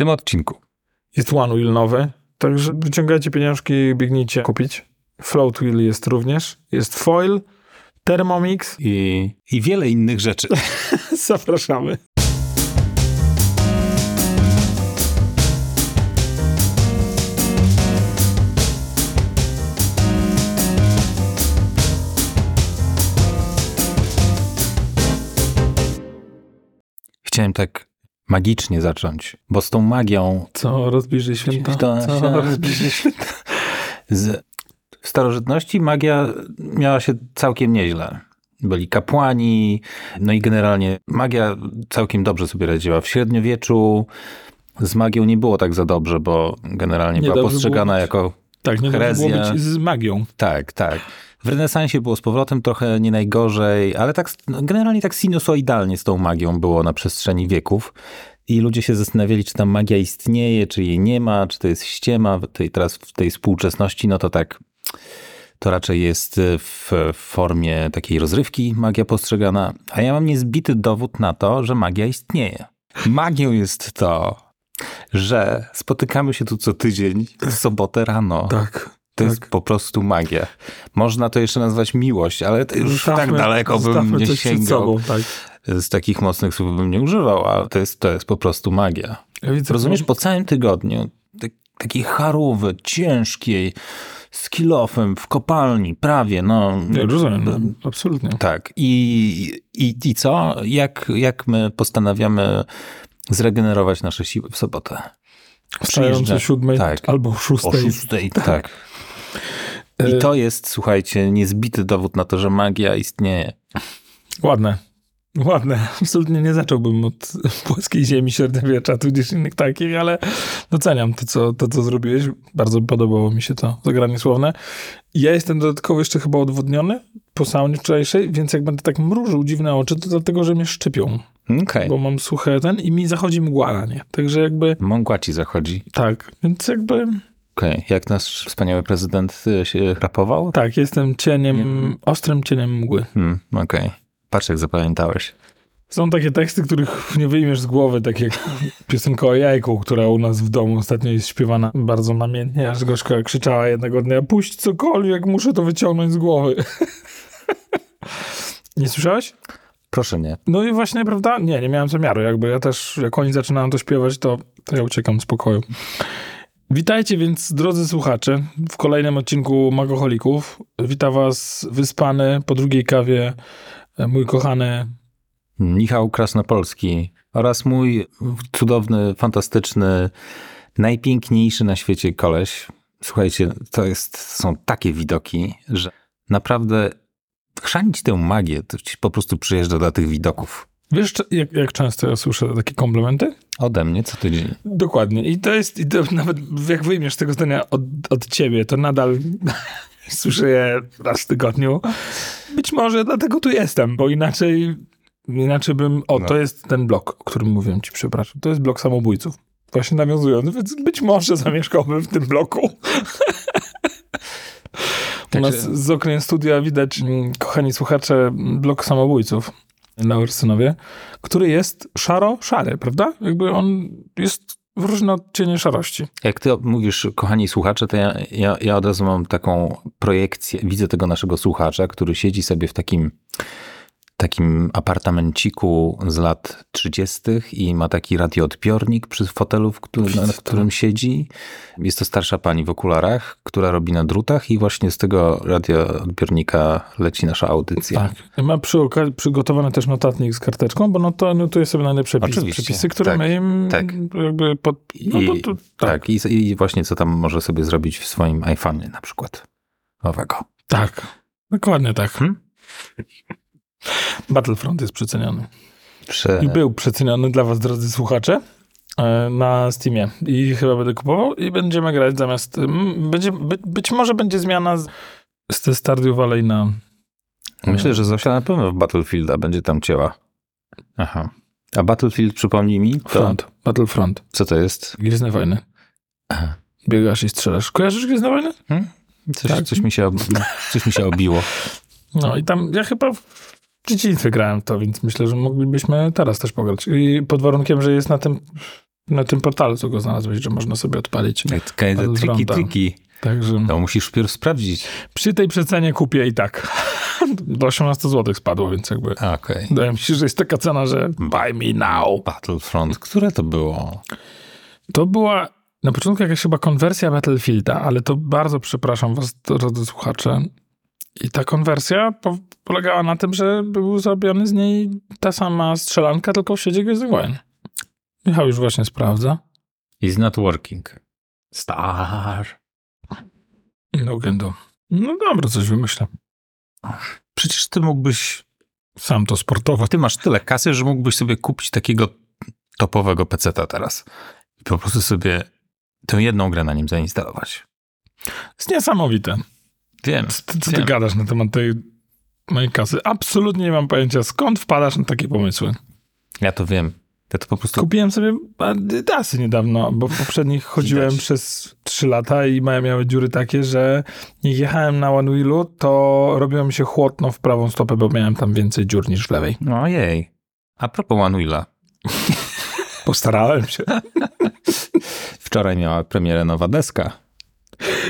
tym odcinku. Jest One Wheel nowy, także wyciągajcie pieniążki i biegnijcie kupić. Float Wheel jest również. Jest foil, Thermomix. I, i wiele innych rzeczy. Zapraszamy. Chciałem tak magicznie zacząć, bo z tą magią... Co rozbliży święto? To, Co się- rozbliży święto? Z, w starożytności magia miała się całkiem nieźle. Byli kapłani, no i generalnie magia całkiem dobrze sobie radziła. W średniowieczu z magią nie było tak za dobrze, bo generalnie Nie była postrzegana było. jako Tak, nie było być z magią. Tak, tak. W renesansie było z powrotem trochę nie najgorzej, ale tak no, generalnie tak sinusoidalnie z tą magią było na przestrzeni wieków. I ludzie się zastanawiali, czy ta magia istnieje, czy jej nie ma, czy to jest ściema. W tej, teraz w tej współczesności, no to tak, to raczej jest w formie takiej rozrywki magia postrzegana. A ja mam niezbity dowód na to, że magia istnieje. Magią jest to, że spotykamy się tu co tydzień w sobotę rano. Tak. To tak. jest po prostu magia. Można to jeszcze nazwać miłość, ale to już tak Zostawmy- daleko bym nie sięgał. sobą, tak. Z takich mocnych słów bym nie używał, ale to jest, to jest po prostu magia. Ja widzę, Rozumiesz, po całym tygodniu tak- takiej charówy, ciężkiej, z kilofem, w kopalni, prawie, no. Ja rozumiem, no, absolutnie. Tak. I, i, i co? Jak, jak my postanawiamy zregenerować nasze siły w sobotę? Wstając o siódmej tak. albo o szóstej. O szóstej, tak. I E, to jest, słuchajcie, niezbity dowód na to, że magia istnieje. Ładne. Ładne. Absolutnie nie zacząłbym od płaskiej ziemi średniowiecza, tudzież innych takich, ale doceniam to co, to, co zrobiłeś. Bardzo podobało mi się to zagranie słowne. Ja jestem dodatkowo jeszcze chyba odwodniony po saunie wczorajszej, więc jak będę tak mrużył dziwne oczy, to dlatego, że mnie szczypią, Okej. bo mam suche ten i mi zachodzi mgła na nie. Także jakby Mągła ci zachodzi. tak, więc jakby Okej. Jak nasz wspaniały prezydent y, się rapował? tak, jestem cieniem, ostrym cieniem mgły. Hmm, Okej. Patrz, jak zapamiętałeś. Są takie teksty, których nie wyjmiesz z głowy, tak jak piosenka o jajku, która u nas w domu ostatnio jest śpiewana bardzo namiętnie, aż Gorzka krzyczała jednego dnia, puść cokolwiek, muszę to wyciągnąć z głowy. nie słyszałeś? Proszę nie. No i właśnie, prawda? Nie, nie miałem zamiaru. Jakby ja też, jak oni zaczynają to śpiewać, to, to ja uciekam z pokoju. Witajcie więc, drodzy słuchacze, w kolejnym odcinku Magoholików. Wita was wyspany po drugiej kawie e, mój kochany Michał Krasnopolski oraz mój cudowny, fantastyczny, najpiękniejszy na świecie koleś. Słuchajcie, to jest, są takie widoki, że naprawdę chrzanić tę magię, to po prostu przyjeżdża do tych widoków. Wiesz, jak, jak często ja słyszę takie komplementy? Ode mnie co tydzień. Dokładnie. I to jest, i to nawet jak wyjmiesz tego zdania od, od ciebie, to nadal słyszę je raz w tygodniu. Być może dlatego tu jestem, bo inaczej, inaczej bym... O, No. to jest ten blok, o którym mówiłem ci, przepraszam. To jest blok samobójców. Właśnie nawiązując, więc być może zamieszkałbym w tym bloku. U nas z okien studia widać, mm, kochani słuchacze, blok samobójców na Ursynowie, który jest szaro-szary, prawda? Jakby on jest w różne odcienie szarości. Jak ty mówisz, kochani słuchacze, to ja, ja, ja od razu mam taką projekcję. Widzę tego naszego słuchacza, który siedzi sobie w takim, takim apartamenciku z lat 30. i ma taki radioodbiornik przy fotelu, w którym, na, którym siedzi. Jest to starsza pani w okularach, która robi na drutach i właśnie z tego radioodbiornika leci nasza audycja. Tak. Ma przy okazji przygotowany też notatnik z karteczką, bo no to notuje sobie najlepsze Oczywiście. przepisy, które Tak, my im tak. jakby pod... No I, to, tak. tak, i, i właśnie co tam może sobie zrobić w swoim iPhone'ie na przykład. Owego. Tak. Dokładnie tak. Hmm? Battlefront jest przeceniony. Prze... I był przeceniony dla was, drodzy słuchacze, e, na Steamie. I chyba będę kupował i będziemy grać zamiast... Będzie, by, być może będzie zmiana z, z te Stardew Valley na... Myślę, że Zosia na pewno w Battlefielda będzie tam cięła. Aha. A Battlefield, przypomnij mi, to Front. Battlefront. co to jest? Gwiezdne Wojny. Aha. Biegasz i strzelasz. Kojarzysz Gwiezdne Wojny? Coś, Tak. coś, mi się, coś mi się obiło. No i tam ja chyba dzieciństwie grałem to, więc myślę, że moglibyśmy teraz też pograć. I pod warunkiem, że jest na tym Na tym portalu, co go znalazłeś, że można sobie odpalić. Takie triki, triki. Także To musisz wpierw sprawdzić. przy tej przecenie kupię i tak. Do 18 zł spadło, więc jakby wydaje mi się, że jest taka cena, że buy me now. Battlefront. Które to było? To była na początku jakaś chyba konwersja Battlefielda, ale to bardzo przepraszam was, drodzy słuchacze. I ta konwersja po, polegała na tym, że był zrobiony z niej ta sama strzelanka, tylko w świecie Gwiezdnych Wojen. Michał już właśnie sprawdza. Is not working. Star. No gędo. No dobra, coś wymyślę. Przecież ty mógłbyś... Sam to sportowo. Ty masz tyle kasy, że mógłbyś sobie kupić takiego topowego peceta teraz. I po prostu sobie tę jedną grę na nim zainstalować. jest niesamowite. Wiem. Co, co ty wiem. gadasz na temat tej mojej kasy? Absolutnie nie mam pojęcia, skąd wpadasz na takie pomysły. Ja to wiem. Ja to po prostu... Kupiłem sobie Adidasy niedawno, bo w poprzednich chodziłem Widać. przez 3 lata i moje miały dziury takie, że jak jechałem na One Wheelu, to robiło mi się chłodno w prawą stopę, bo miałem tam więcej dziur niż w lewej. Ojej. A propos One Wheela. Postarałem się. Wczoraj miała premierę nowa deska.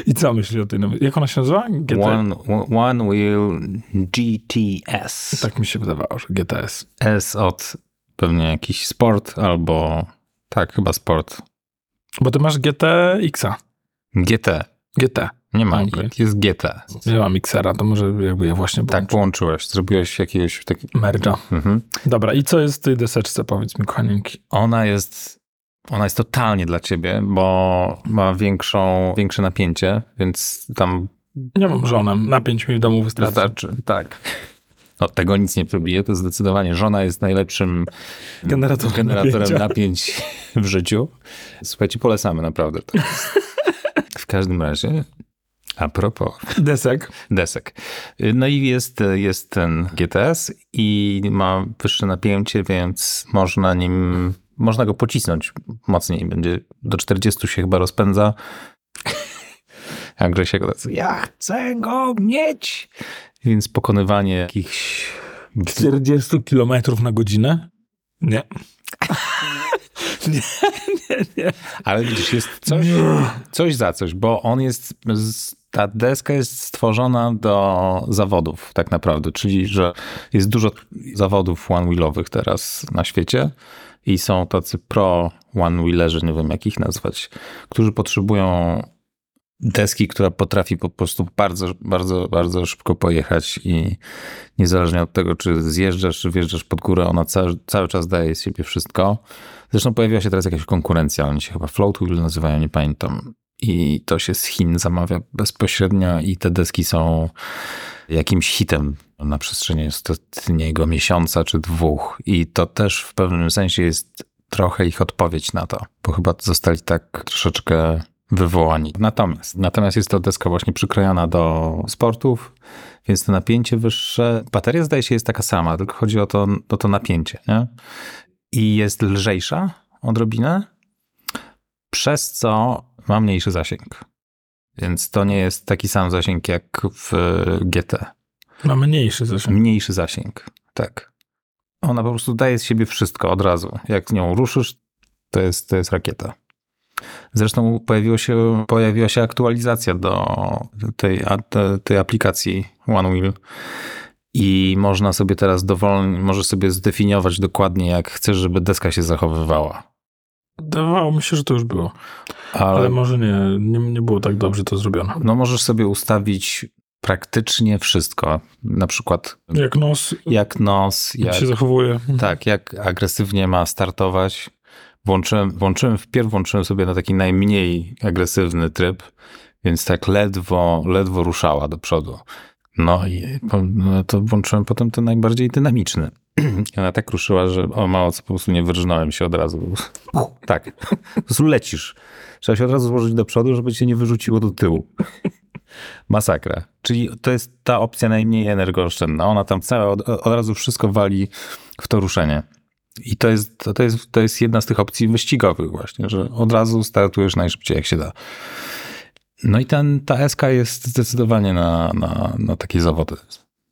I co myślisz o tej nowej? Jak ona się nazywa? GT? One, One Wheel GTS. Tak mi się wydawało, że GTS. S od pewnie jakiś sport albo... Tak, chyba sport. Bo ty masz GTX-a. GT. GT. Nie ma, Okej. jest GT. Ja mam Xera, to może jakby je właśnie Tak, połączyć. połączyłeś. Zrobiłeś jakiegoś takiego... Merge'a. Mhm. Dobra, i co jest w tej deseczce, powiedz mi, kochaninki? Ona jest, ona jest totalnie dla ciebie, bo ma większą, większe napięcie, więc tam Nie mam żonę, napięć mi w domu wystarczy. wystarczy. Tak. No, tego nic nie probije, to zdecydowanie żona jest najlepszym Generatorem generatorem napięć w życiu. Słuchajcie, polecamy naprawdę. W każdym razie, a propos Desek. desek. No i jest, jest ten GTS i ma wyższe napięcie, więc można nim, można go pocisnąć mocniej. Będzie do 40 się chyba rozpędza. A Grzesiek tacy, ja chcę go mieć. Więc pokonywanie jakichś 40 km na godzinę? Nie. nie, nie, nie. Ale widzisz, jest coś, coś za coś, bo on jest, ta deska jest stworzona do zawodów tak naprawdę, czyli że jest dużo zawodów one-wheelowych teraz na świecie i są tacy pro one-wheelerzy, nie wiem jak ich nazwać, którzy potrzebują deski, która potrafi po prostu bardzo, bardzo, bardzo szybko pojechać i niezależnie od tego, czy zjeżdżasz, czy wjeżdżasz pod górę, ona cały, cały czas daje z siebie wszystko. Zresztą pojawiła się teraz jakaś konkurencja, oni się chyba Float Wheel nazywają, nie pamiętam. I to się z Chin zamawia bezpośrednio i te deski są jakimś hitem na przestrzeni ostatniego miesiąca czy dwóch. I to też w pewnym sensie jest trochę ich odpowiedź na to, bo chyba zostali tak troszeczkę wywołani. Natomiast, natomiast jest to deska właśnie przykrojona do sportów, więc to napięcie wyższe. Bateria zdaje się jest taka sama, tylko chodzi o to, o to napięcie, nie? I jest lżejsza odrobinę, przez co ma mniejszy zasięg. Więc to nie jest taki sam zasięg jak w GT. Ma mniejszy zasięg. Mniejszy zasięg, tak. Ona po prostu daje z siebie wszystko od razu. Jak nią ruszysz, to jest, to jest rakieta. Zresztą pojawiło się, pojawiła się aktualizacja do tej, tej aplikacji One Wheel i można sobie teraz dowolnie, możesz sobie zdefiniować dokładnie, jak chcesz, żeby deska się zachowywała. Dawało mi się, że to już było. Ale, Ale może nie, nie, nie było tak dobrze to zrobione. no możesz sobie ustawić praktycznie wszystko. Na przykład Jak nos jak nos, jak, się zachowuje. tak, jak agresywnie ma startować. Włączyłem, włączyłem, wpierw włączyłem sobie na taki najmniej agresywny tryb, więc tak ledwo, ledwo ruszała do przodu. No i po- no to włączyłem potem ten najbardziej dynamiczny. I ona tak ruszyła, że o mało co po prostu nie wyrżnąłem się od razu. Tak, po prostu lecisz. Trzeba się od razu złożyć do przodu, żeby cię nie wyrzuciło do tyłu. Masakra. Czyli to jest ta opcja najmniej energooszczędna. Ona tam całe od, od razu wszystko wali w to ruszenie. I to jest, to, to, jest, to jest jedna z tych opcji wyścigowych właśnie, że od razu startujesz najszybciej jak się da. No i ten, ta SK jest zdecydowanie na, na, na takie zawody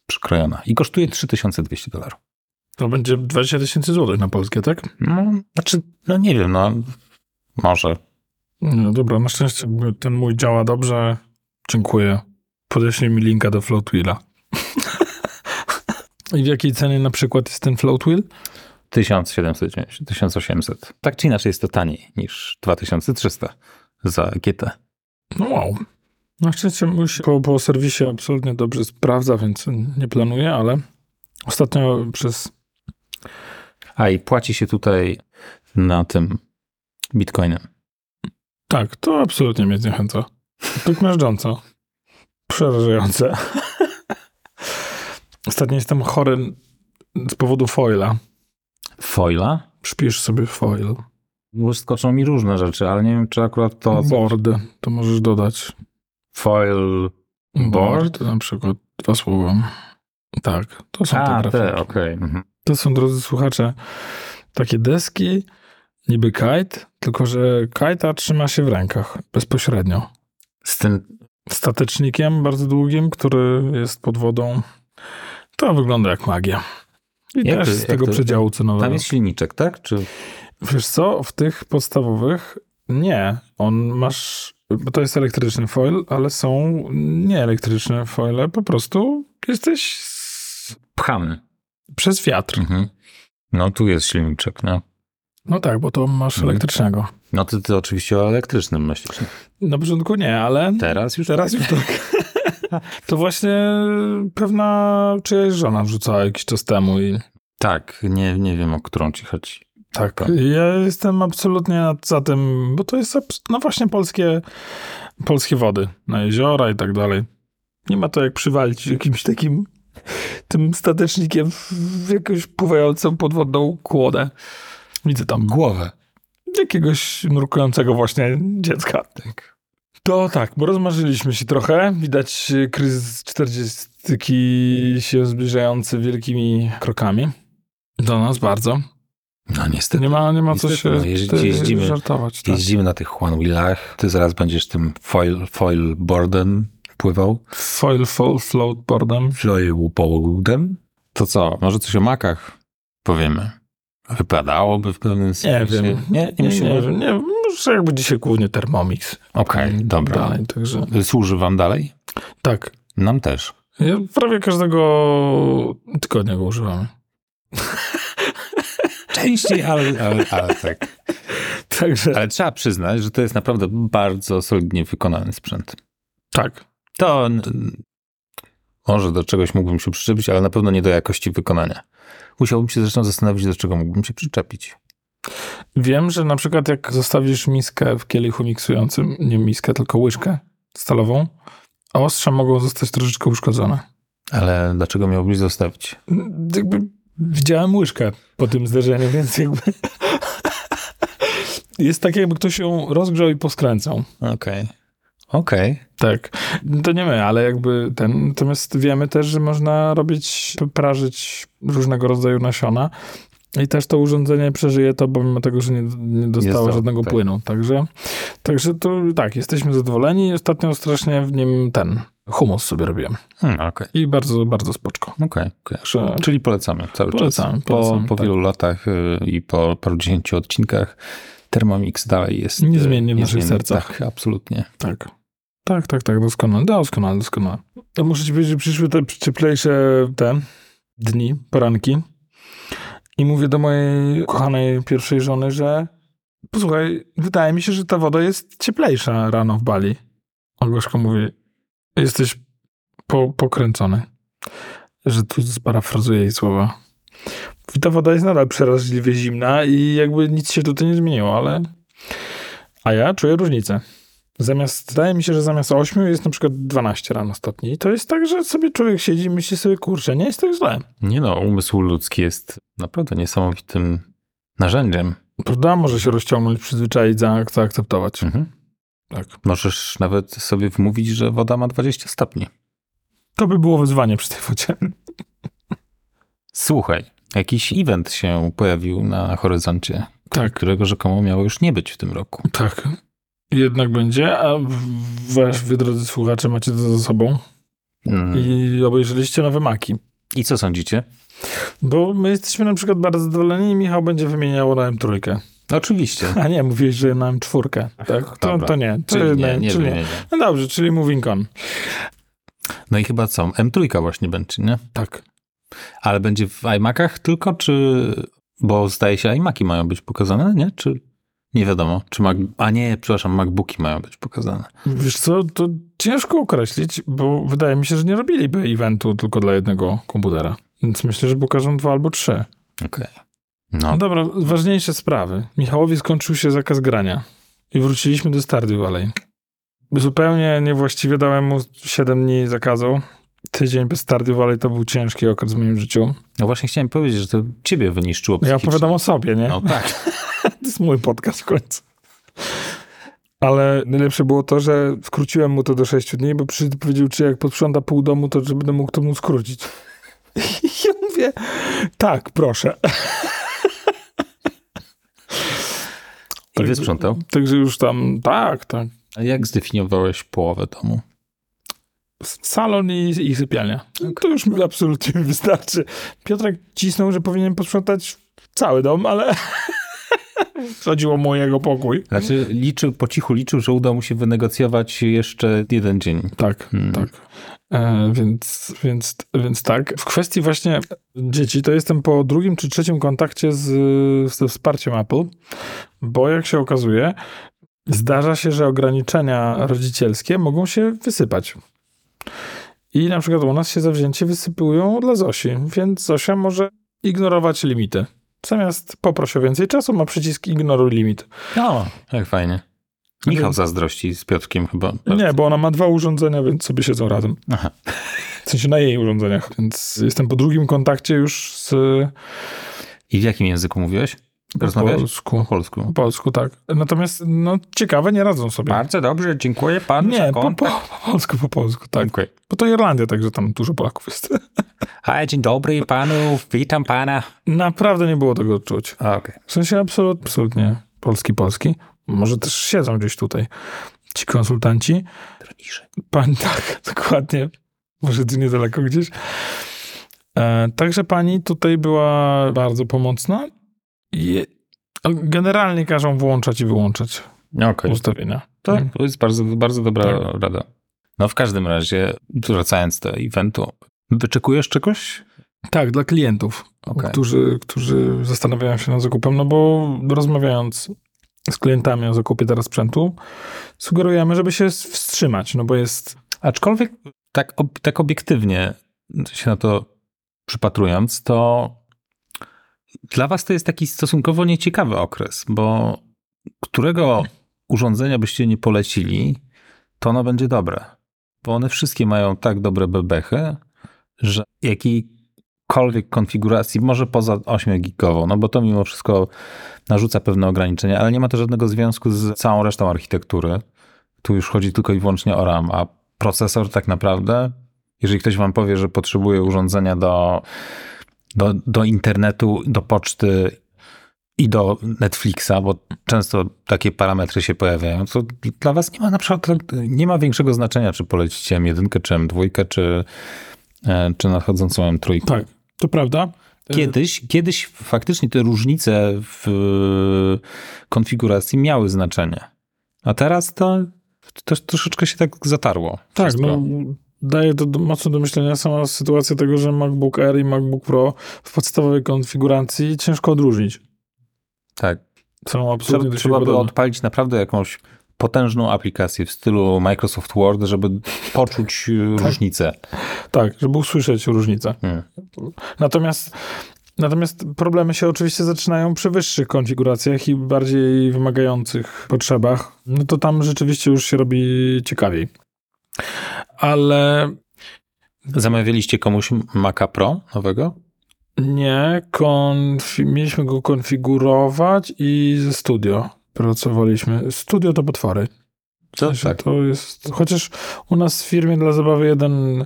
przykrojona. I kosztuje 3200 dolarów. To będzie 20 tysięcy złotych na polskie, tak? No, znaczy, no nie wiem, no Może. No dobra, na szczęście ten mój działa dobrze. Dziękuję. Podeślij mi linka do Floatwheela. I w jakiej cenie na przykład jest ten Floatwheel? 1790, 1800. Tak czy inaczej jest to taniej niż 2300 za GT. No wow. Na szczęście mój się po, po serwisie absolutnie dobrze sprawdza, więc nie planuję, ale ostatnio przez... A i płaci się tutaj na tym bitcoinem. Tak, to absolutnie mnie zniechęca. Tak miażdżąco. Przerażające. Ostatnio jestem chory z powodu foila. Foila? Przypisz sobie foil. Wyskoczą mi różne rzeczy, ale nie wiem, czy akurat to... Board, to możesz dodać. Foil... Board, na przykład dwa słowa. Tak, to są A, te te, grafiki. okej. mhm. To są, drodzy słuchacze, takie deski, niby kite, tylko że kajta trzyma się w rękach bezpośrednio. Z tym... Statecznikiem bardzo długim, który jest pod wodą. To wygląda jak magia. I Jak też to- z tego to- przedziału cenowego. Tam jest silniczek, tak? Czy... Wiesz co, w tych podstawowych nie. On masz, bo to jest elektryczny foil, ale są nieelektryczne foile. Po prostu jesteś z, Pchamy. przez wiatr. Mhm. No tu jest silniczek, no. No tak, bo to masz Mhm. elektrycznego. No ty, ty oczywiście o elektrycznym myślisz. Na początku nie, ale Teraz już teraz już tak. To właśnie pewna czyjaś żona wrzucała jakiś czas temu i Tak, nie, nie wiem o którą ci chodzi. tak. Ja jestem absolutnie za tym, bo to jest no właśnie polskie, polskie wody na jeziora i tak dalej. Nie ma to jak przywalić jakimś takim tym statecznikiem w jakąś pływającą podwodną kłodę. Widzę tam Głowę. Jakiegoś nurkującego właśnie dziecka. Tak. To tak, bo rozmarzyliśmy się trochę. Widać e, kryzys 40 się zbliżający wielkimi krokami. Do nas bardzo. No niestety. Nie ma, nie ma co Niestety, się no, jeździ- jeździmy- żartować. Tak. Jeździmy na tych one wheelach. Ty zaraz będziesz tym foil, foil boardem pływał. Foil full floatboardem. Foil boardem. To co, może coś o makach powiemy? Wypadałoby w pewnym Nie sensie. wiem. Nie, nie, Nie, musimy. nie, wiem, nie, wiem. może jakby dzisiaj głównie Thermomix. Okej, I dobra. Dalej, także Służy wam dalej? tak. Nam też. Ja prawie każdego tygodnia go używamy. Częściej, ale, ale, ale tak. Także Ale trzeba przyznać, że to jest naprawdę bardzo solidnie wykonany sprzęt. tak. To może do czegoś mógłbym się przyczepić, ale na pewno nie do jakości wykonania. Musiałbym się zresztą zastanowić, do czego mógłbym się przyczepić. Wiem, że na przykład jak zostawisz miskę w kielichu miksującym, nie miskę, tylko łyżkę stalową, a ostrza mogą zostać troszeczkę uszkodzone. Ale dlaczego miałbyś zostawić? Jakby widziałem łyżkę po tym zderzeniu, więc jakby jest tak jakby ktoś ją rozgrzał i poskręcał. Okej. Okej. Tak. To nie my, ale jakby ten. Natomiast wiemy też, że można robić, prażyć różnego rodzaju nasiona. I też to urządzenie przeżyje to, pomimo tego, że nie, nie dostało żadnego tak. płynu. Także, także to tak, jesteśmy zadowoleni. Ostatnio strasznie w nim ten humus sobie robiłem. Hmm, Okej. I bardzo, bardzo spoczko. Okej. okej. Także Czyli polecamy cały Polecamy, czas. Po, polecamy, po tak. wielu latach y, i po parudziesięciu odcinkach Thermomix dalej jest... y, Niezmiennie w naszych niezmienny. sercach. Tak, absolutnie. tak. Tak, tak, tak, doskonale, doskonale, doskonale. To muszę ci powiedzieć, że przyszły te cieplejsze te dni, poranki i mówię do mojej kochanej pierwszej żony, że posłuchaj, wydaje mi się, że ta woda jest cieplejsza rano w Bali. A Gorzko mówi, jesteś po, pokręcony. Że tu sparafrazuję jej słowa. Mówi, ta woda jest nadal przeraźliwie zimna i jakby nic się tutaj nie zmieniło, ale... A ja czuję różnicę. Zamiast, wydaje mi się, że zamiast 8 jest na przykład 12 rano stopni. I to jest tak, że sobie człowiek siedzi i myśli sobie, kurczę, nie jest tak źle. Nie no, umysł ludzki jest naprawdę niesamowitym narzędziem. Prawda? Może się rozciągnąć, przyzwyczaić, za- zaakceptować. Mhm. Tak. Możesz nawet sobie wmówić, że woda ma 20 stopni. To by było wyzwanie przy tej wodzie. Słuchaj, jakiś event się pojawił na horyzoncie, Tak. którego rzekomo miało już nie być w tym roku. Tak. Jednak będzie, a wasz, wy drodzy słuchacze, macie to za sobą Mm. i obejrzeliście nowe maki. I co sądzicie? Bo my jesteśmy na przykład bardzo zadowoleni i Michał będzie wymieniał na M3. Oczywiście. A nie, mówiłeś, że na M4, tak? To, to nie. Czyli nie, nie, nie, czyli nie, nie. nie, nie. No dobrze, czyli moving on. No i chyba co? M3 właśnie będzie, nie? Tak. Ale będzie w iMacach tylko, czy... Bo zdaje się, iMaki mają być pokazane, nie? Czy... Nie wiadomo. Czy Mac... A nie, przepraszam, MacBooki mają być pokazane. Wiesz co, to ciężko określić, bo wydaje mi się, że nie robiliby eventu tylko dla jednego komputera. Więc myślę, że pokażą dwa albo trzy. Okej. No No, dobra, ważniejsze sprawy. Michałowi skończył się zakaz grania i wróciliśmy do Stardew Valley. Zupełnie niewłaściwie dałem mu 7 dni zakazu. Tydzień bez Stardew Valley to był ciężki okres w moim życiu. no właśnie chciałem powiedzieć, że to ciebie wyniszczyło Ja psychicznie. opowiadam o sobie, nie? No tak. To jest mój podcast w końcu. Ale najlepsze było to, że skróciłem mu to do 6 dni, bo przyszedł i powiedział, czy jak posprząta pół domu, to że będę mógł to mu skrócić. I ja mówię, tak, proszę. I wysprzątał. Także już tam, tak, tak. A jak zdefiniowałeś połowę domu? Salon i, i sypialnia. To już mi absolutnie wystarczy. Piotrek cisnął, że powinien posprzątać cały dom, ale chodziło mu o jego pokój. Znaczy, liczył, po cichu liczył, że uda mu się wynegocjować jeszcze jeden dzień. Tak, Hmm. tak. E, więc, więc, więc tak. W kwestii właśnie dzieci, to jestem po drugim czy trzecim kontakcie z, ze wsparciem Apple, bo jak się okazuje, zdarza się, że ograniczenia rodzicielskie mogą się wysypać. I na przykład u nas się zawzięcie wysypują dla Zosi, więc Zosia może ignorować limity. Zamiast poproś o więcej czasu, ma przycisk ignoruj limit. No, jak fajnie. Michał zazdrości z Piotrkiem chyba. Nie, bo ona ma dwa urządzenia, więc sobie siedzą razem. Aha. W sensie na jej urządzeniach, więc jestem po drugim kontakcie już z I w jakim języku mówiłeś? po Rozmawiałeś? polsku. Po polsku. Po polsku, tak. Natomiast, no, ciekawe, nie radzą sobie. Bardzo dobrze, dziękuję panu Nie, po, po, po polsku, po polsku, tak. Dziękuję. Bo to Irlandia, także tam dużo Polaków jest. Hej, dzień dobry panu, witam pana. Naprawdę nie było tego odczuć. A, okej. W sensie absolut, absolutnie polski, polski. Może też siedzą gdzieś tutaj ci konsultanci. Pani, tak, dokładnie. Może tu niedaleko gdzieś. E, także pani tutaj była bardzo pomocna. I generalnie każą włączać i wyłączać Okej. ustawienia. To, to jest bardzo, bardzo dobra Tak. rada. No w każdym razie, wracając do eventu, wyczekujesz czegoś? Tak, dla klientów, Okej. którzy, którzy zastanawiają się nad zakupem, no bo rozmawiając z klientami o zakupie teraz sprzętu, sugerujemy, żeby się wstrzymać, no bo jest Aczkolwiek tak, ob, tak obiektywnie się na to przypatrując, to dla was to jest taki stosunkowo nieciekawy okres, bo którego urządzenia byście nie polecili, to ono będzie dobre. Bo one wszystkie mają tak dobre bebechy, że jakiejkolwiek konfiguracji, może poza 8-gigową, no bo to mimo wszystko narzuca pewne ograniczenia, ale nie ma to żadnego związku z całą resztą architektury. Tu już chodzi tylko i wyłącznie o RAM, a procesor tak naprawdę, jeżeli ktoś wam powie, że potrzebuje urządzenia do, do, do internetu, do poczty i do Netflixa, bo często takie parametry się pojawiają, to dla was nie ma na przykład nie ma większego znaczenia, czy polecicie M1, czy M2, czy, czy nadchodzącą M3. tak, to prawda. Kiedyś, kiedyś faktycznie te różnice w konfiguracji miały znaczenie. A teraz to, to troszeczkę się tak zatarło. Tak, wszystko. no daje to do- mocno do myślenia sama sytuacja tego, że MacBook Air i MacBook Pro w podstawowej konfiguracji ciężko odróżnić. tak. Są absolutnie Trzeba, trzeba podobne. odpalić naprawdę jakąś potężną aplikację w stylu Microsoft Word, żeby poczuć e, różnicę. Tak, żeby usłyszeć różnicę. Hmm. Natomiast, natomiast problemy się oczywiście zaczynają przy wyższych konfiguracjach i bardziej wymagających potrzebach. No to tam rzeczywiście już się robi ciekawiej. Ale Zamawialiście komuś Maca Pro nowego? nie, konfi- mieliśmy go konfigurować i ze studio pracowaliśmy. Studio to potwory. Co? sensie Tak. To jest, chociaż u nas w firmie dla zabawy jeden,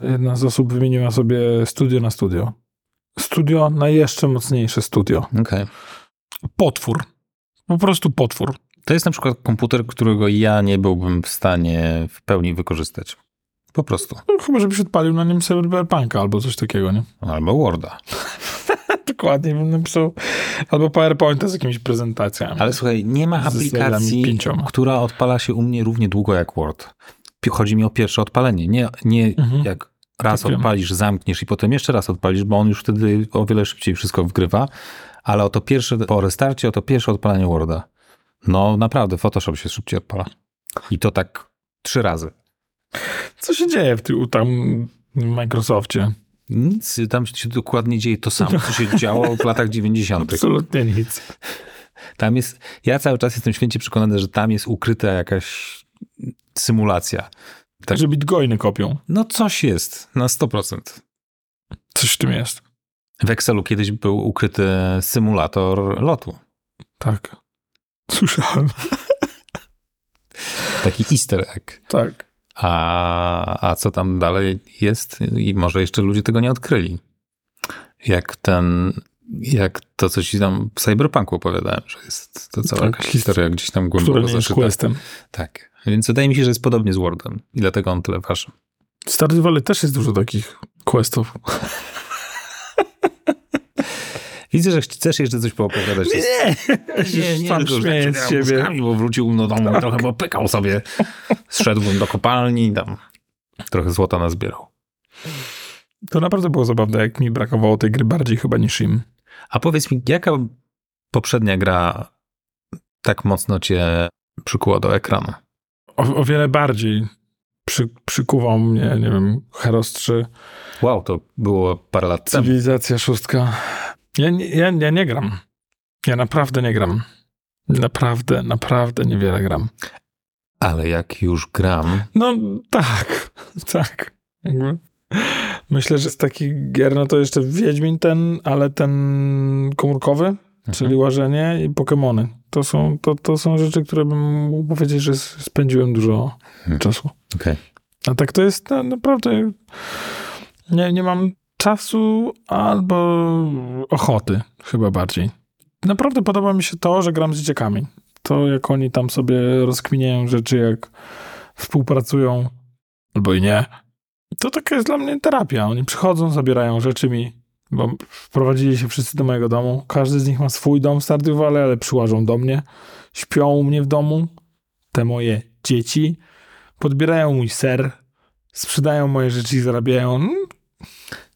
jedna z osób wymieniła sobie studio na studio. Studio na jeszcze mocniejsze studio. Okej. Potwór. Po prostu potwór. To jest na przykład komputer, którego ja nie byłbym w stanie w pełni wykorzystać. Po prostu. No, chyba, żebyś odpalił na nim Cyberpunka albo coś takiego, nie? Albo Worda. Dokładnie, bym napisał albo PowerPointa z jakimiś prezentacjami. Ale słuchaj, nie ma aplikacji, która odpala się u mnie równie długo jak Word. Chodzi mi o pierwsze odpalenie. Nie, nie Mhm. jak raz Tak odpalisz, zamkniesz i potem jeszcze raz odpalisz, bo on już wtedy o wiele szybciej wszystko wgrywa. Ale o to pierwsze, po restarcie, o to pierwsze odpalenie Worda. No naprawdę, Photoshop się szybciej odpala. I to tak trzy razy. Co się dzieje w tym tam w Microsoftie? Nic, tam się dokładnie dzieje to samo, co się działo w latach 90. Absolutnie nic. Tam jest, ja cały czas jestem święcie przekonany, że tam jest ukryta jakaś symulacja. Tak. Że bitcoiny kopią. No coś jest, na 100%. Coś w tym jest. W Excelu kiedyś był ukryty symulator lotu. Tak. Słyszałem. Taki easter egg. Tak. A, a co tam dalej jest? I może jeszcze ludzie tego nie odkryli. Jak ten, jak to, co ci tam w Cyberpunku opowiadałem, że jest to cała Tak. jakaś historia gdzieś tam głęboko nie jest zaszyta. questem. Tak. Więc wydaje mi się, że jest podobnie z Wordem. I dlatego on tyle waży. W Stardew Valley też jest dużo takich questów. Widzę, że chcesz jeszcze coś poopowiadać. Nie, nie, sam że śmieję tak z siebie. Bo wrócił do domu i trochę popykał sobie. Zszedłbym do kopalni, tam trochę złota nazbierał. To naprawdę było zabawne, jak mi brakowało tej gry bardziej chyba niż im. A powiedz mi, jaka poprzednia gra tak mocno cię przykuła do ekranu? O, o wiele bardziej przy, przykuwał mnie, nie wiem, Heros 3, Wow, to było parę lat temu. Cywilizacja szóstka. Ja, nie- ja, ja nie gram. Ja naprawdę nie gram. Naprawdę, naprawdę niewiele gram. Ale jak już gram, No tak, tak. Jakby. Myślę, że z takich gier, no to jeszcze Wiedźmin ten, ale ten komórkowy, czyli łażenie i Pokemony. To są, to, to są rzeczy, które bym mógł powiedzieć, że spędziłem dużo Hmm. czasu. okej. A tak to jest no, naprawdę. Nie, nie mam czasu albo ochoty, chyba bardziej. Naprawdę podoba mi się to, że gram z dzieciakami. To, jak oni tam sobie rozkminiają rzeczy, jak współpracują, albo i nie. To taka jest dla mnie terapia. Oni przychodzą, zabierają rzeczy mi, bo wprowadzili się wszyscy do mojego domu. Każdy z nich ma swój dom w Stardew ale przyłażą do mnie. Śpią u mnie w domu. Te moje dzieci podbierają mój ser, sprzedają moje rzeczy i zarabiają.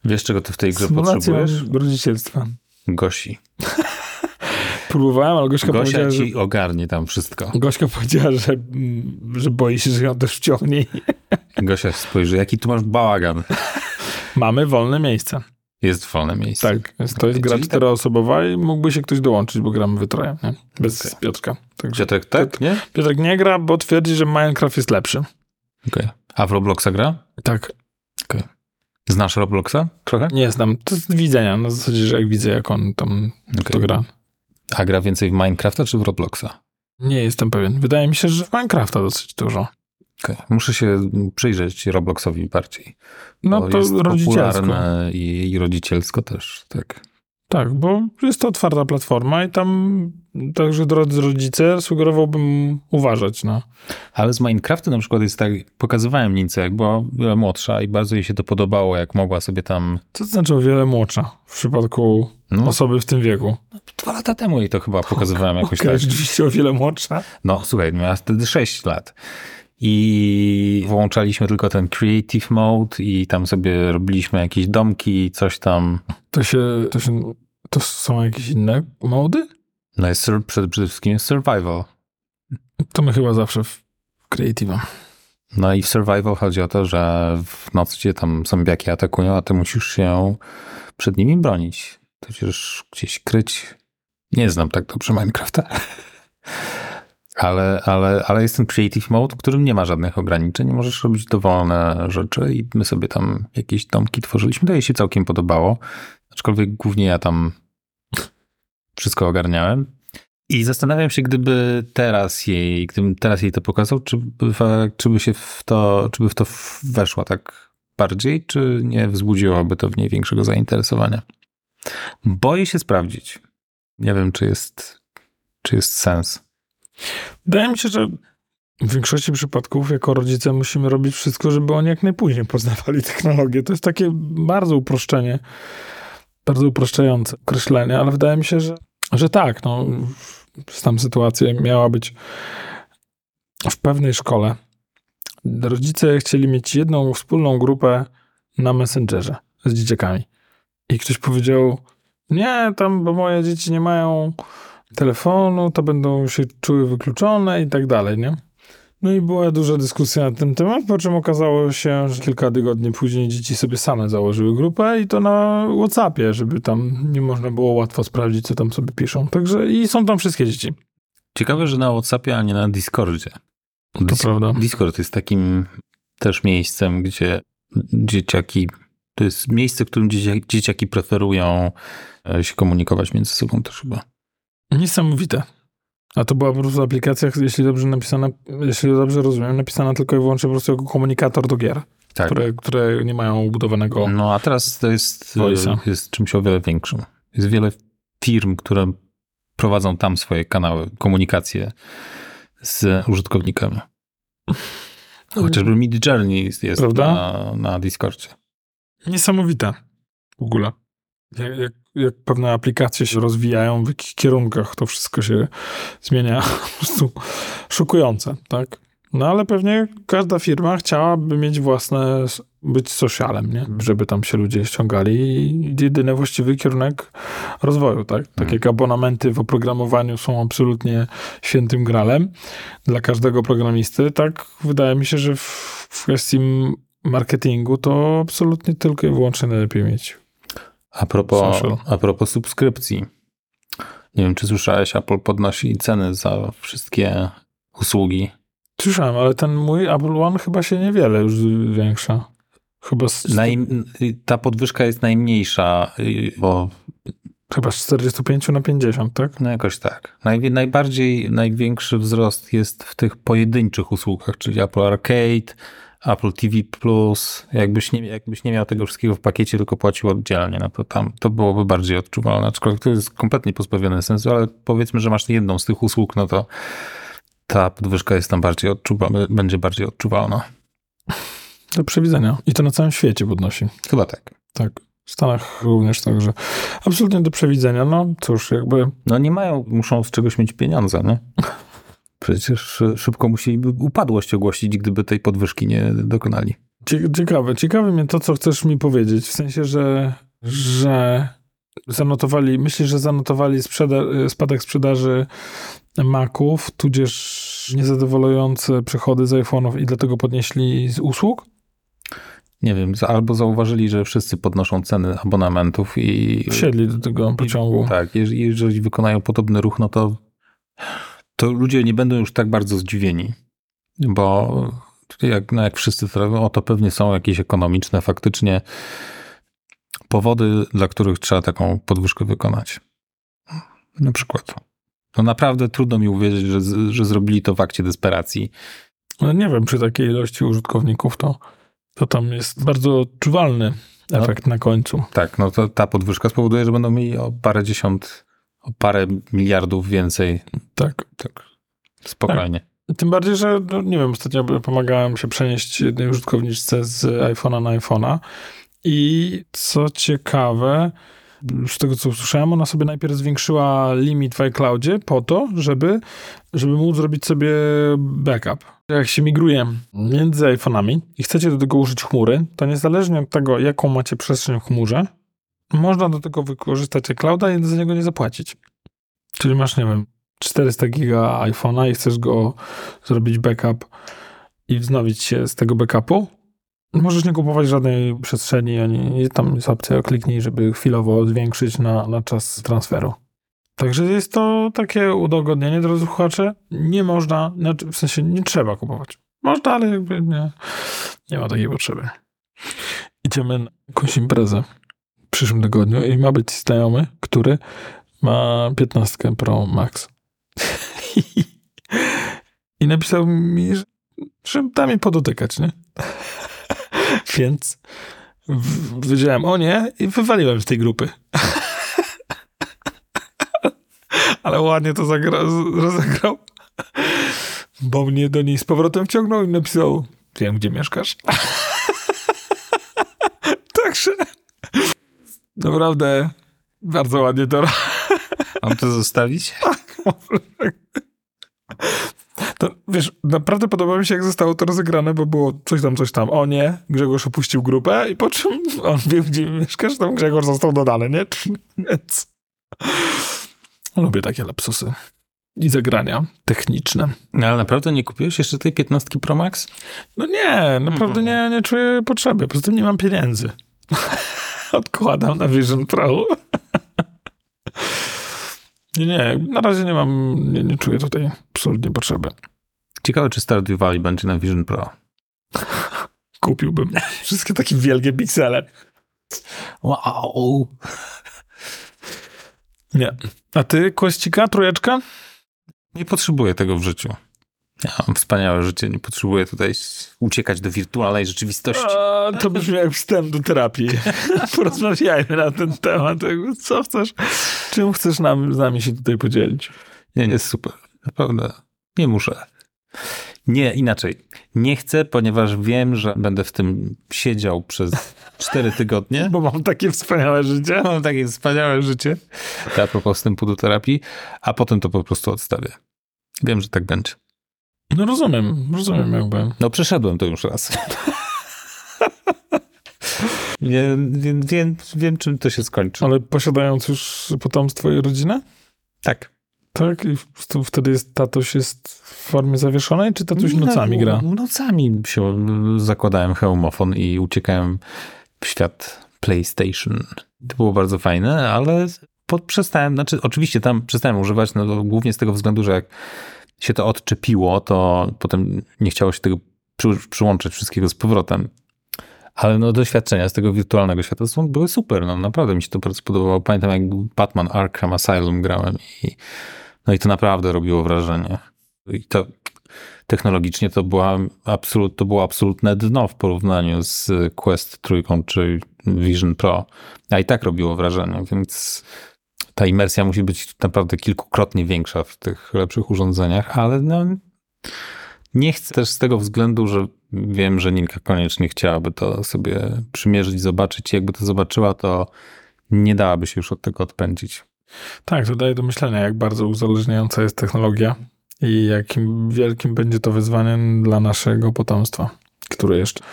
Wiesz, czego ty w tej grze Symulację potrzebujesz? rodzicielstwa. Gosi. Próbowałem, ale Gośka, Gosia powiedziała, że, ci ogarnie tam wszystko. Gośka powiedziała, że, że boi się, że ją też wciągnie. Gosia spojrzy, jaki tu masz bałagan. Mamy wolne miejsce. Jest wolne miejsce. Tak, jest, to jest gra tak- czteroosobowa i mógłby się ktoś dołączyć, bo gramy we troje, nie? Bez Okej. Piotrka. Także Piotrek, tak, nie? Piotrek nie gra, bo twierdzi, że Minecraft jest lepszy. Okej. A w Robloxa gra? Tak, Znasz Robloxa? Trochę? nie znam. To jest widzenia, na zasadzie, że jak widzę, jak on tam to Okej. gra. A gra więcej w Minecrafta czy w Robloxa? Nie jestem pewien. Wydaje mi się, że w Minecrafta dosyć dużo. Okej. Muszę się przyjrzeć Robloxowi bardziej. No to jest rodzicielsko. popularne i, i rodzicielsko też, tak. Tak, bo jest to otwarta platforma i tam także drodzy rodzice sugerowałbym uważać na... Ale z Minecraftem na przykład jest tak, pokazywałem Nince, jak była wiele młodsza i bardzo jej się to podobało, jak mogła sobie tam, Co to znaczy o wiele młodsza w przypadku no osoby w tym wieku? dwa lata temu jej to chyba pokazywałem jakoś Okej, tak. rzeczywiście o wiele młodsza. No słuchaj, miała wtedy 6 lat. I włączaliśmy tylko ten creative mode i tam sobie robiliśmy jakieś domki, coś tam. To się, to się... To są jakieś inne mody? No jest przede, wszystkim jest survival. To my chyba zawsze w Creative'a. No i w survival chodzi o to, że w nocy cię tam zombiaki atakują, a ty musisz się przed nimi bronić. Tudzież gdzieś kryć. Nie znam tak dobrze Minecrafta. Ale, ale, ale jest ten creative mode, w którym nie ma żadnych ograniczeń. Możesz robić dowolne rzeczy i my sobie tam jakieś domki tworzyliśmy. To jej się całkiem podobało. Aczkolwiek głównie ja tam wszystko ogarniałem. I zastanawiam się, gdyby teraz jej, gdybym teraz jej to pokazał, czy czy by się w to, czy by w to weszła tak bardziej, czy nie wzbudziłoby to w niej większego zainteresowania. Boję się sprawdzić. Nie wiem, czy jest, czy jest sens. Wydaje mi się, że w większości przypadków jako rodzice musimy robić wszystko, żeby oni jak najpóźniej poznawali technologię. To jest takie bardzo uproszczenie bardzo upraszczające określenie, ale wydaje mi się, że, że tak, no, tam sytuacja miała być w pewnej szkole. Rodzice chcieli mieć jedną wspólną grupę na Messengerze z dzieciakami. I ktoś powiedział, nie, tam, bo moje dzieci nie mają telefonu, to będą się czuły wykluczone i tak dalej, nie? No i była duża dyskusja na ten temat, po czym okazało się, że kilka tygodni później dzieci sobie same założyły grupę i to na Whatsappie, żeby tam nie można było łatwo sprawdzić, co tam sobie piszą. Także i są tam wszystkie dzieci. Ciekawe, że na Whatsappie, a nie na Discordzie. To Dis- prawda. Discord jest takim też miejscem, gdzie dzieciaki, to jest miejsce, w którym dzieciaki, dzieciaki preferują e, się komunikować między sobą też chyba. Niesamowite. A to była po prostu aplikacja, jeśli dobrze napisana, jeśli dobrze rozumiem, napisana tylko i wyłącznie po prostu jako komunikator do gier, Tak. które, które nie mają ubudowanego. No a teraz to jest, Voice'a. jest czymś o wiele większym. Jest wiele firm, które prowadzą tam swoje kanały, komunikację z użytkownikami. Chociażby Mid Journey jest, Prawda? na, na Discordzie. Niesamowite w ogóle. Jak, jak, jak pewne aplikacje się rozwijają, w jakich kierunkach to wszystko się zmienia, po prostu szokujące, tak? No ale pewnie każda firma chciałaby mieć własne, być socialem, nie? Żeby tam się ludzie ściągali i jedyny właściwy kierunek rozwoju, tak? Tak Mhm. jak abonamenty w oprogramowaniu są absolutnie świętym gralem dla każdego programisty, tak wydaje mi się, że w, w kwestii marketingu to absolutnie tylko i wyłącznie najlepiej mieć. A propos, Social. a propos subskrypcji. Nie wiem, czy słyszałeś, Apple podnosi ceny za wszystkie usługi. Słyszałem, ale ten mój Apple One chyba się niewiele już zwiększa. Chyba z, ta podwyżka jest najmniejsza, y, bo chyba z 45 na 50, tak? no jakoś tak. Naj, najbardziej, największy wzrost jest w tych pojedynczych usługach, czyli Apple Arcade, Apple TV+, jakbyś nie, jakbyś nie miał tego wszystkiego w pakiecie, tylko płacił oddzielnie, no to tam to byłoby bardziej odczuwalne, aczkolwiek to jest kompletnie pozbawione sensu, ale powiedzmy, że masz jedną z tych usług, no to ta podwyżka jest tam bardziej odczuwalna, będzie bardziej odczuwalna. Do przewidzenia. I to na całym świecie podnosi. Chyba tak. Tak. W Stanach również także. Absolutnie do przewidzenia. No cóż, jakby No nie mają, muszą z czegoś mieć pieniądze, nie? Przecież szy- szybko musieliby upadłość ogłosić, gdyby tej podwyżki nie dokonali. cie- ciekawe. Ciekawe mnie to, co chcesz mi powiedzieć. W sensie, że, że zanotowali, myślisz, że zanotowali sprzeda- spadek sprzedaży Maców, tudzież niezadowalające przychody z iPhone'ów i dlatego podnieśli z usług? Nie wiem, albo zauważyli, że wszyscy podnoszą ceny abonamentów i... Wsiedli do tego pociągu. Tak, jeżeli, jeżeli wykonają podobny ruch, no to, to ludzie nie będą już tak bardzo zdziwieni, bo jak, no jak wszyscy o to pewnie są jakieś ekonomiczne faktycznie powody, dla których trzeba taką podwyżkę wykonać. Na przykład. No naprawdę trudno mi uwierzyć, że, że zrobili to w akcie desperacji. No nie wiem, przy takiej ilości użytkowników to, to tam jest bardzo odczuwalny efekt na końcu. Tak, no to ta podwyżka spowoduje, że będą mieli o parę dziesiąt, o parę miliardów więcej. Tak. Tak, spokojnie. Tym bardziej, że no, nie wiem, ostatnio pomagałem się przenieść jednej użytkowniczce z iPhone'a na iPhone'a i co ciekawe, z tego co usłyszałem, ona sobie najpierw zwiększyła limit w iCloudzie po to, żeby, żeby móc zrobić sobie backup. Jak się migruje między iPhone'ami i chcecie do tego użyć chmury, to niezależnie od tego, jaką macie przestrzeń w chmurze, można do tego wykorzystać iClouda i za niego nie zapłacić. Czyli masz, nie wiem, 400 giga iPhone'a i chcesz go zrobić backup i wznowić się z tego backupu, możesz nie kupować żadnej przestrzeni, ani tam jest opcja kliknij, żeby chwilowo zwiększyć na, na czas transferu. Także jest to takie udogodnienie, drodzy słuchacze. Nie można, znaczy w sensie nie trzeba kupować. Można, ale jakby nie, nie ma takiej potrzeby. Idziemy na jakąś imprezę w przyszłym tygodniu i ma być znajomy, który ma 15 Pro Max. I napisał mi, że, że da mi podotykać, nie? Więc w- powiedziałem o nie i wywaliłem z tej grupy. Ale ładnie to zagra, rozegrał. Bo mnie do niej z powrotem wciągnął i napisał wiem, gdzie mieszkasz. Także Naprawdę bardzo ładnie to Mam to zostawić? To, wiesz, naprawdę podoba mi się, jak zostało to rozegrane, bo było coś tam, coś tam. O nie, Grzegorz opuścił grupę i po czym on wie, gdzie mieszkasz, tam Grzegorz został dodany, nie? Więc lubię takie lapsusy i zagrania techniczne. No, ale naprawdę nie kupiłeś jeszcze tej 15 Pro Max? No nie, naprawdę nie, nie czuję potrzeby, poza tym nie mam pieniędzy. Odkładam na Vision Pro. Nie, nie, na razie nie mam, nie, nie czuję tutaj absolutnie potrzeby. Ciekawe, czy Stardew Valley będzie na Vision Pro. Kupiłbym wszystkie takie wielkie piksele. Wow. Nie. A ty, Kościka, trójeczka? Nie potrzebuję tego w życiu. Ja mam wspaniałe życie, nie potrzebuję tutaj uciekać do wirtualnej rzeczywistości. A, to brzmi jak wstęp do terapii. Porozmawiajmy na ten temat. Co chcesz? Czym chcesz nam, z nami się tutaj podzielić? Nie, nie, super. Naprawdę. Nie muszę. Nie, inaczej. Nie chcę, ponieważ wiem, że będę w tym siedział przez cztery tygodnie. Bo mam takie wspaniałe życie. Mam takie wspaniałe życie. A propos wstępu do terapii, a potem to po prostu odstawię. Wiem, że tak będzie. No rozumiem, rozumiem jakby. No przeszedłem to już raz. Wiem, wiem, wiem, wiem, czym to się skończy. Ale posiadając już potomstwo i rodzinę? Tak. Tak? I wtedy jest tatuś jest w formie zawieszonej, czy tatuś nocami gra? No, nocami się zakładałem hełmofon i uciekałem w świat PlayStation. To było bardzo fajne, ale po, przestałem, znaczy oczywiście tam przestałem używać, no głównie z tego względu, że jak się to odczepiło, to potem nie chciało się tego przy, przyłączyć wszystkiego z powrotem. Ale no doświadczenia z tego wirtualnego świata są, były super, no naprawdę mi się to bardzo podobało. Pamiętam jak Batman Arkham Asylum grałem i no i to naprawdę robiło wrażenie. I to technologicznie to, była absolut, to było absolutne dno w porównaniu z Quest trójką czy Vision Pro. A i tak robiło wrażenie, więc ta imersja musi być naprawdę kilkukrotnie większa w tych lepszych urządzeniach, ale no, nie chcę też z tego względu, że wiem, że Ninka koniecznie chciałaby to sobie przymierzyć, zobaczyć. Jakby to zobaczyła, to nie dałaby się już od tego odpędzić. Tak, to daje do myślenia, jak bardzo uzależniająca jest technologia i jakim wielkim będzie to wyzwaniem dla naszego potomstwa, które jeszcze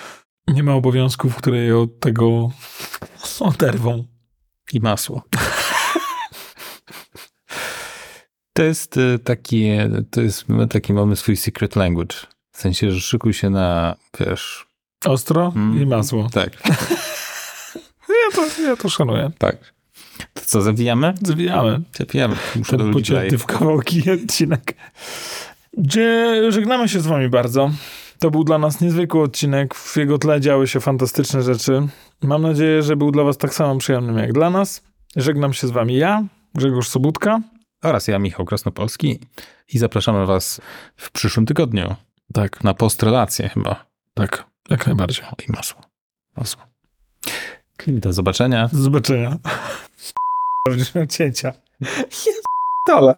nie ma obowiązków, które je od tego oderwą. I masło. To jest y, taki, to jest my taki mamy swój secret language. W sensie, że szykuj się na, wiesz... Ostro Mm. i masło. Tak, Ja to, ja to szanuję. tak. To co, zawijamy? Zwijamy. Zawijamy. Muszę Ten pocięty w kawałki odcinek. Gdzie żegnamy się z wami bardzo. To był dla nas niezwykły odcinek. W jego tle działy się fantastyczne rzeczy. Mam nadzieję, że był dla was tak samo przyjemnym jak dla nas. Żegnam się z wami ja, Grzegorz Sobutka. Oraz ja, Michał Krasnopolski. I zapraszamy was w przyszłym tygodniu Tak, na postrelację chyba. tak, jak najbardziej. O, I masło. Masło. Do zobaczenia. Do zobaczenia. Będziesz miał cięcia. Dole.